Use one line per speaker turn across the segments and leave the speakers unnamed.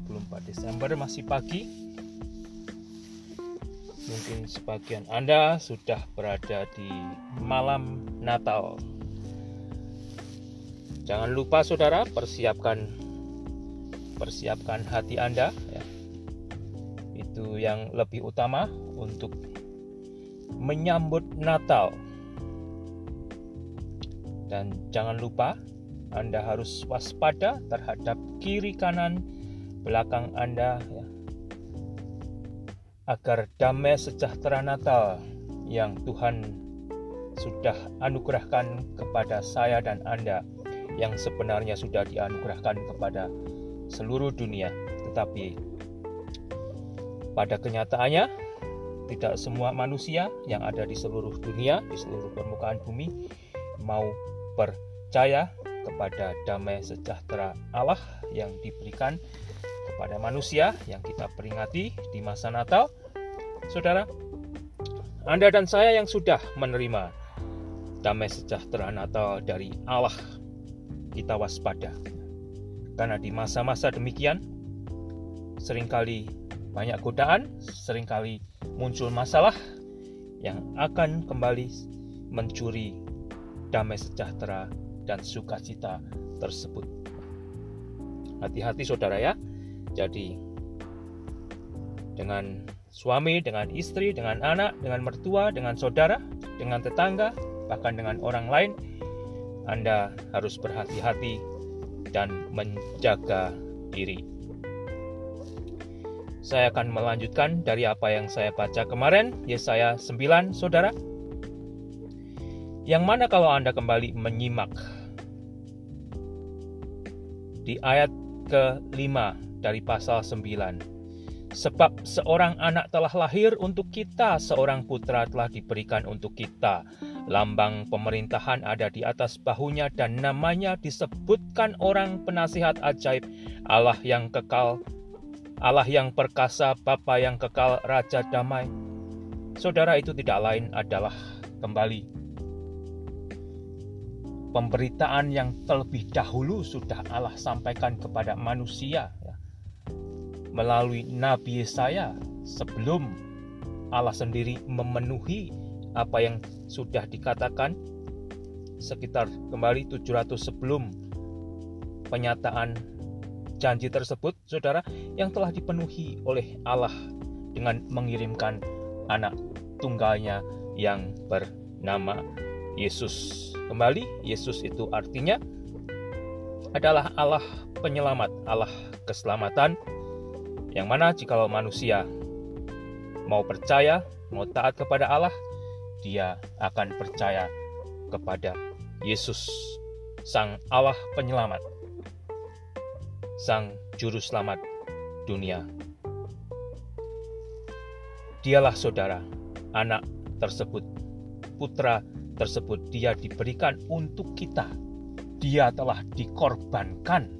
24 Desember masih pagi. Mungkin sebagian Anda sudah berada di malam Natal. Jangan lupa saudara persiapkan persiapkan hati Anda ya. Itu yang lebih utama untuk menyambut Natal. Dan jangan lupa anda harus waspada terhadap kiri kanan belakang Anda ya. Agar damai sejahtera Natal yang Tuhan sudah anugerahkan kepada saya dan Anda yang sebenarnya sudah dianugerahkan kepada seluruh dunia. Tetapi pada kenyataannya tidak semua manusia yang ada di seluruh dunia, di seluruh permukaan bumi mau percaya kepada damai sejahtera Allah yang diberikan kepada manusia yang kita peringati di masa Natal. Saudara, Anda dan saya yang sudah menerima damai sejahtera Natal dari Allah, kita waspada. Karena di masa-masa demikian, sering kali banyak godaan, sering kali muncul masalah yang akan kembali mencuri damai sejahtera dan sukacita tersebut. Hati-hati saudara ya. Jadi dengan suami, dengan istri, dengan anak, dengan mertua, dengan saudara, dengan tetangga, bahkan dengan orang lain, Anda harus berhati-hati dan menjaga diri. Saya akan melanjutkan dari apa yang saya baca kemarin, Yesaya 9, Saudara. Yang mana kalau Anda kembali menyimak di ayat ke-5 dari pasal 9. Sebab seorang anak telah lahir untuk kita, seorang putra telah diberikan untuk kita. Lambang pemerintahan ada di atas bahunya dan namanya disebutkan orang penasihat ajaib, Allah yang kekal, Allah yang perkasa, Bapa yang kekal, Raja damai. Saudara itu tidak lain adalah kembali pemberitaan yang terlebih dahulu sudah Allah sampaikan kepada manusia melalui Nabi Yesaya sebelum Allah sendiri memenuhi apa yang sudah dikatakan sekitar kembali 700 sebelum penyataan janji tersebut saudara yang telah dipenuhi oleh Allah dengan mengirimkan anak tunggalnya yang bernama Yesus. Kembali, Yesus itu artinya adalah Allah penyelamat, Allah keselamatan, yang mana jikalau manusia mau percaya, mau taat kepada Allah, dia akan percaya kepada Yesus, Sang Allah penyelamat, Sang Juru Selamat dunia. Dialah saudara, anak tersebut, putra tersebut dia diberikan untuk kita. Dia telah dikorbankan.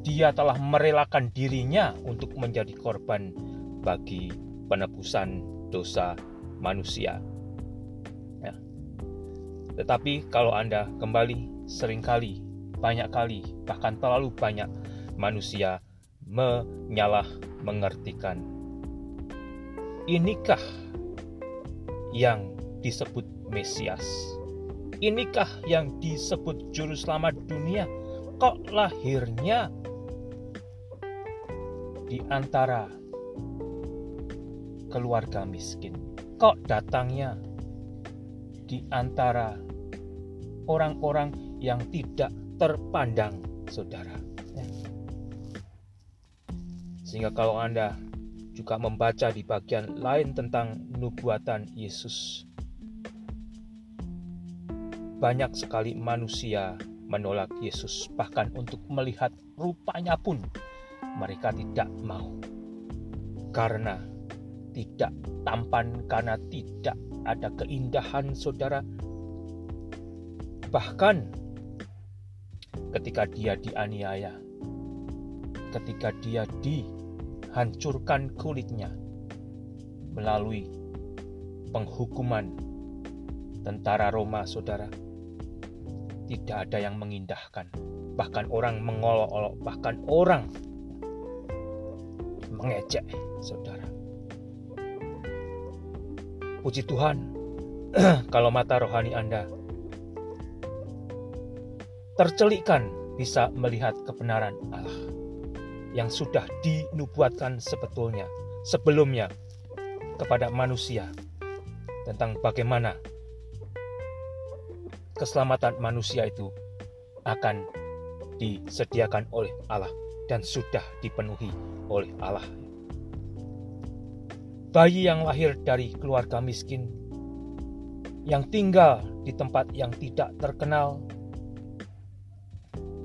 Dia telah merelakan dirinya untuk menjadi korban bagi penebusan dosa manusia. Ya. Tetapi kalau Anda kembali sering kali, banyak kali, bahkan terlalu banyak manusia menyalah mengertikan. Inikah yang disebut Mesias. Inikah yang disebut juru selamat dunia? Kok lahirnya di antara keluarga miskin? Kok datangnya di antara orang-orang yang tidak terpandang, saudara? Ya. Sehingga kalau Anda juga membaca di bagian lain tentang nubuatan Yesus, banyak sekali manusia menolak Yesus, bahkan untuk melihat rupanya pun mereka tidak mau, karena tidak tampan, karena tidak ada keindahan, saudara. Bahkan ketika dia dianiaya, ketika dia dihancurkan kulitnya melalui penghukuman tentara Roma, saudara tidak ada yang mengindahkan. Bahkan orang mengolok-olok, bahkan orang mengejek saudara. Puji Tuhan, kalau mata rohani Anda tercelikkan bisa melihat kebenaran Allah yang sudah dinubuatkan sebetulnya sebelumnya kepada manusia tentang bagaimana keselamatan manusia itu akan disediakan oleh Allah dan sudah dipenuhi oleh Allah. Bayi yang lahir dari keluarga miskin, yang tinggal di tempat yang tidak terkenal,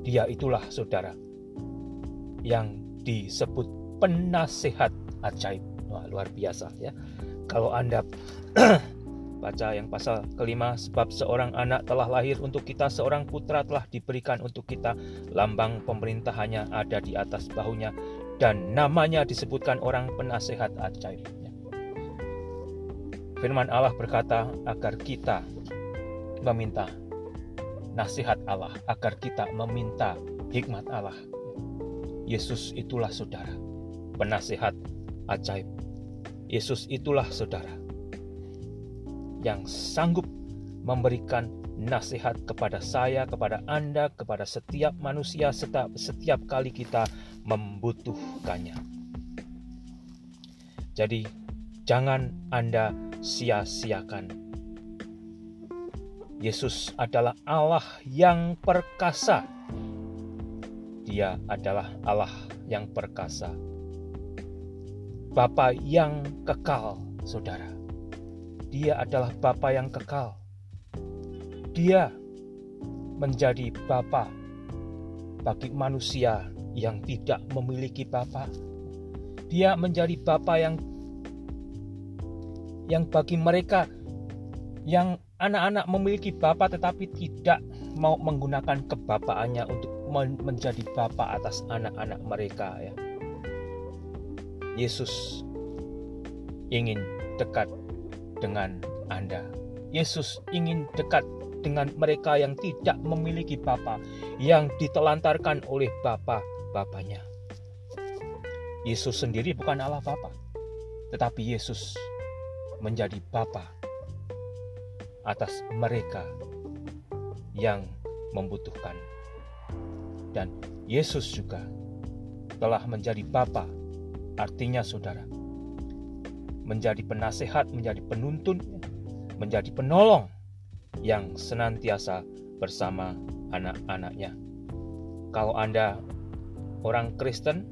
dia itulah saudara yang disebut penasehat ajaib. Wah, luar biasa ya. Kalau Anda baca yang pasal kelima sebab seorang anak telah lahir untuk kita seorang putra telah diberikan untuk kita lambang pemerintahannya ada di atas bahunya dan namanya disebutkan orang penasehat ajaib Firman Allah berkata agar kita meminta nasihat Allah, agar kita meminta hikmat Allah. Yesus itulah saudara, penasihat ajaib. Yesus itulah saudara yang sanggup memberikan nasihat kepada saya, kepada Anda, kepada setiap manusia setiap, setiap kali kita membutuhkannya. Jadi, jangan Anda sia-siakan. Yesus adalah Allah yang perkasa. Dia adalah Allah yang perkasa. Bapa yang kekal, saudara. Dia adalah Bapa yang kekal. Dia menjadi Bapa bagi manusia yang tidak memiliki Bapa. Dia menjadi Bapa yang yang bagi mereka yang anak-anak memiliki bapak tetapi tidak mau menggunakan kebapaannya untuk menjadi bapak atas anak-anak mereka ya. Yesus ingin dekat dengan Anda. Yesus ingin dekat dengan mereka yang tidak memiliki bapa, yang ditelantarkan oleh bapa-bapanya. Yesus sendiri bukan Allah Bapa, tetapi Yesus menjadi Bapa atas mereka yang membutuhkan. Dan Yesus juga telah menjadi Bapa, artinya saudara, menjadi penasehat, menjadi penuntun, menjadi penolong yang senantiasa bersama anak-anaknya. Kalau Anda orang Kristen,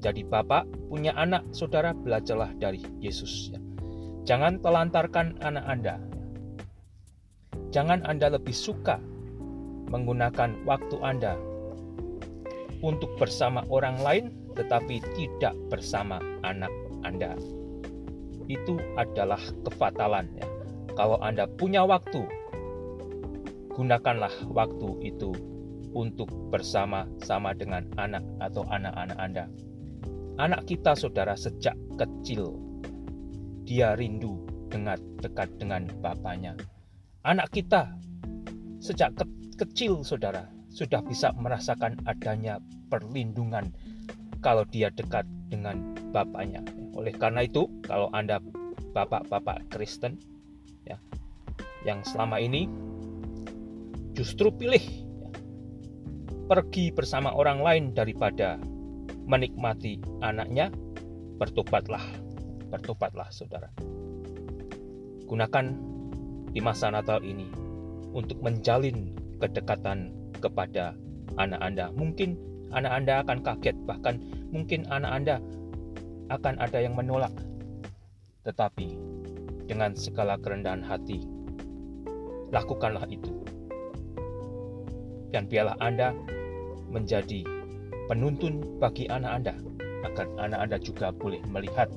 jadi bapak, punya anak, saudara, belajarlah dari Yesus. Ya. Jangan telantarkan anak Anda. Jangan Anda lebih suka menggunakan waktu Anda untuk bersama orang lain, tetapi tidak bersama anak Anda. Itu adalah kefatalan. Ya. Kalau Anda punya waktu, gunakanlah waktu itu untuk bersama-sama dengan anak atau anak-anak Anda. Anak kita, saudara, sejak kecil dia rindu dengan dekat dengan bapaknya. Anak kita sejak ke kecil saudara sudah bisa merasakan adanya perlindungan kalau dia dekat dengan bapaknya. Oleh karena itu, kalau Anda bapak-bapak Kristen ya yang selama ini justru pilih ya, pergi bersama orang lain daripada menikmati anaknya, bertobatlah bertobatlah saudara. Gunakan di masa Natal ini untuk menjalin kedekatan kepada anak Anda. Mungkin anak Anda akan kaget, bahkan mungkin anak Anda akan ada yang menolak. Tetapi dengan segala kerendahan hati, lakukanlah itu. Dan biarlah Anda menjadi penuntun bagi anak Anda, agar anak Anda juga boleh melihat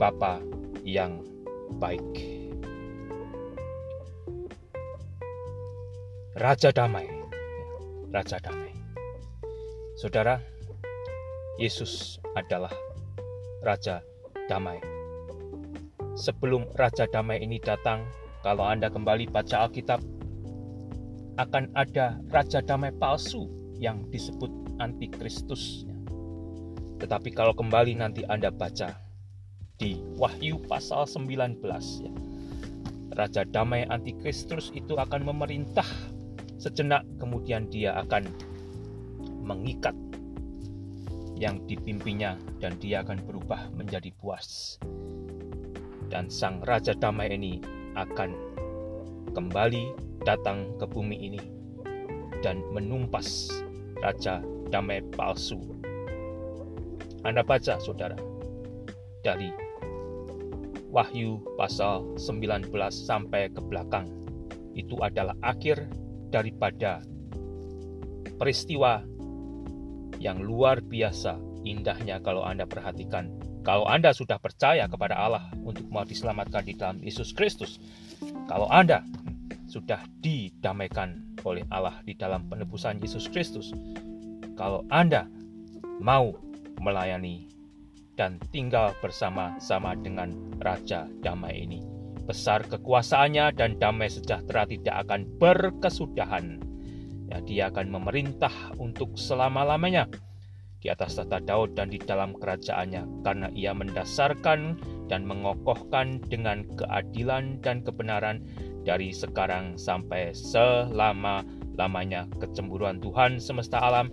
Bapa yang baik. Raja damai. Raja damai. Saudara, Yesus adalah Raja damai. Sebelum Raja damai ini datang, kalau Anda kembali baca Alkitab, akan ada Raja damai palsu yang disebut Antikristus. Tetapi kalau kembali nanti Anda baca di Wahyu pasal 19 ya. Raja damai antikristus itu akan memerintah sejenak kemudian dia akan mengikat yang dipimpinnya dan dia akan berubah menjadi puas. Dan sang raja damai ini akan kembali datang ke bumi ini dan menumpas raja damai palsu. Anda baca saudara dari Wahyu pasal 19 sampai ke belakang. Itu adalah akhir daripada peristiwa yang luar biasa indahnya kalau Anda perhatikan. Kalau Anda sudah percaya kepada Allah untuk mau diselamatkan di dalam Yesus Kristus, kalau Anda sudah didamaikan oleh Allah di dalam penebusan Yesus Kristus, kalau Anda mau melayani dan tinggal bersama-sama dengan Raja Damai ini. Besar kekuasaannya dan damai sejahtera tidak akan berkesudahan. Ya, dia akan memerintah untuk selama-lamanya di atas tata Daud dan di dalam kerajaannya karena ia mendasarkan dan mengokohkan dengan keadilan dan kebenaran dari sekarang sampai selama-lamanya. Kecemburuan Tuhan semesta alam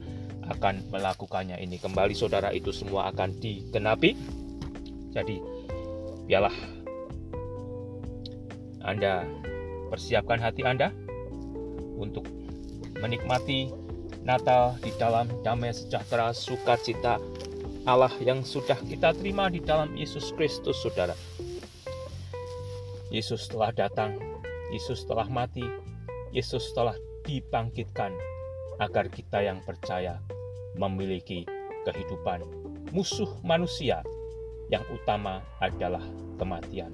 akan melakukannya. Ini kembali saudara itu semua akan digenapi. Jadi biarlah Anda persiapkan hati Anda untuk menikmati Natal di dalam damai sejahtera sukacita Allah yang sudah kita terima di dalam Yesus Kristus saudara Yesus telah datang Yesus telah mati Yesus telah dibangkitkan agar kita yang percaya memiliki kehidupan. Musuh manusia yang utama adalah kematian.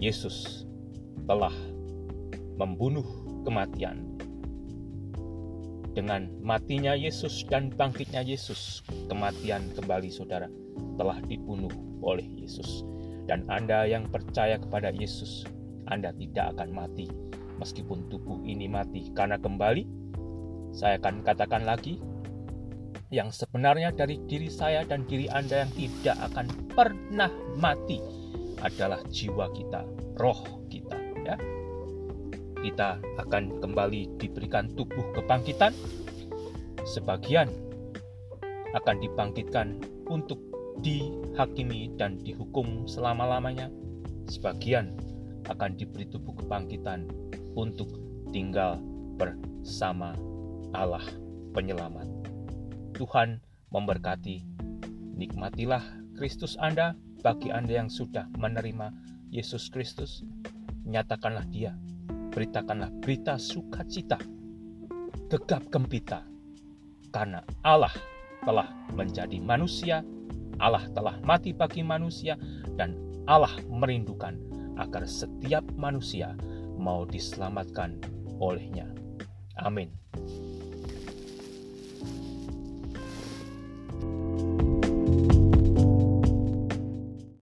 Yesus telah membunuh kematian. Dengan matinya Yesus dan bangkitnya Yesus, kematian kembali saudara telah dibunuh oleh Yesus. Dan Anda yang percaya kepada Yesus, Anda tidak akan mati meskipun tubuh ini mati. Karena kembali, saya akan katakan lagi, yang sebenarnya dari diri saya dan diri Anda yang tidak akan pernah mati adalah jiwa kita, roh kita ya. Kita akan kembali diberikan tubuh kebangkitan. Sebagian akan dibangkitkan untuk dihakimi dan dihukum selama-lamanya. Sebagian akan diberi tubuh kebangkitan untuk tinggal bersama Allah penyelamat. Tuhan memberkati. Nikmatilah Kristus Anda bagi Anda yang sudah menerima Yesus Kristus. Nyatakanlah dia. Beritakanlah berita sukacita. Gegap gempita. Karena Allah telah menjadi manusia, Allah telah mati bagi manusia, dan Allah merindukan agar setiap manusia mau diselamatkan olehnya. Amin.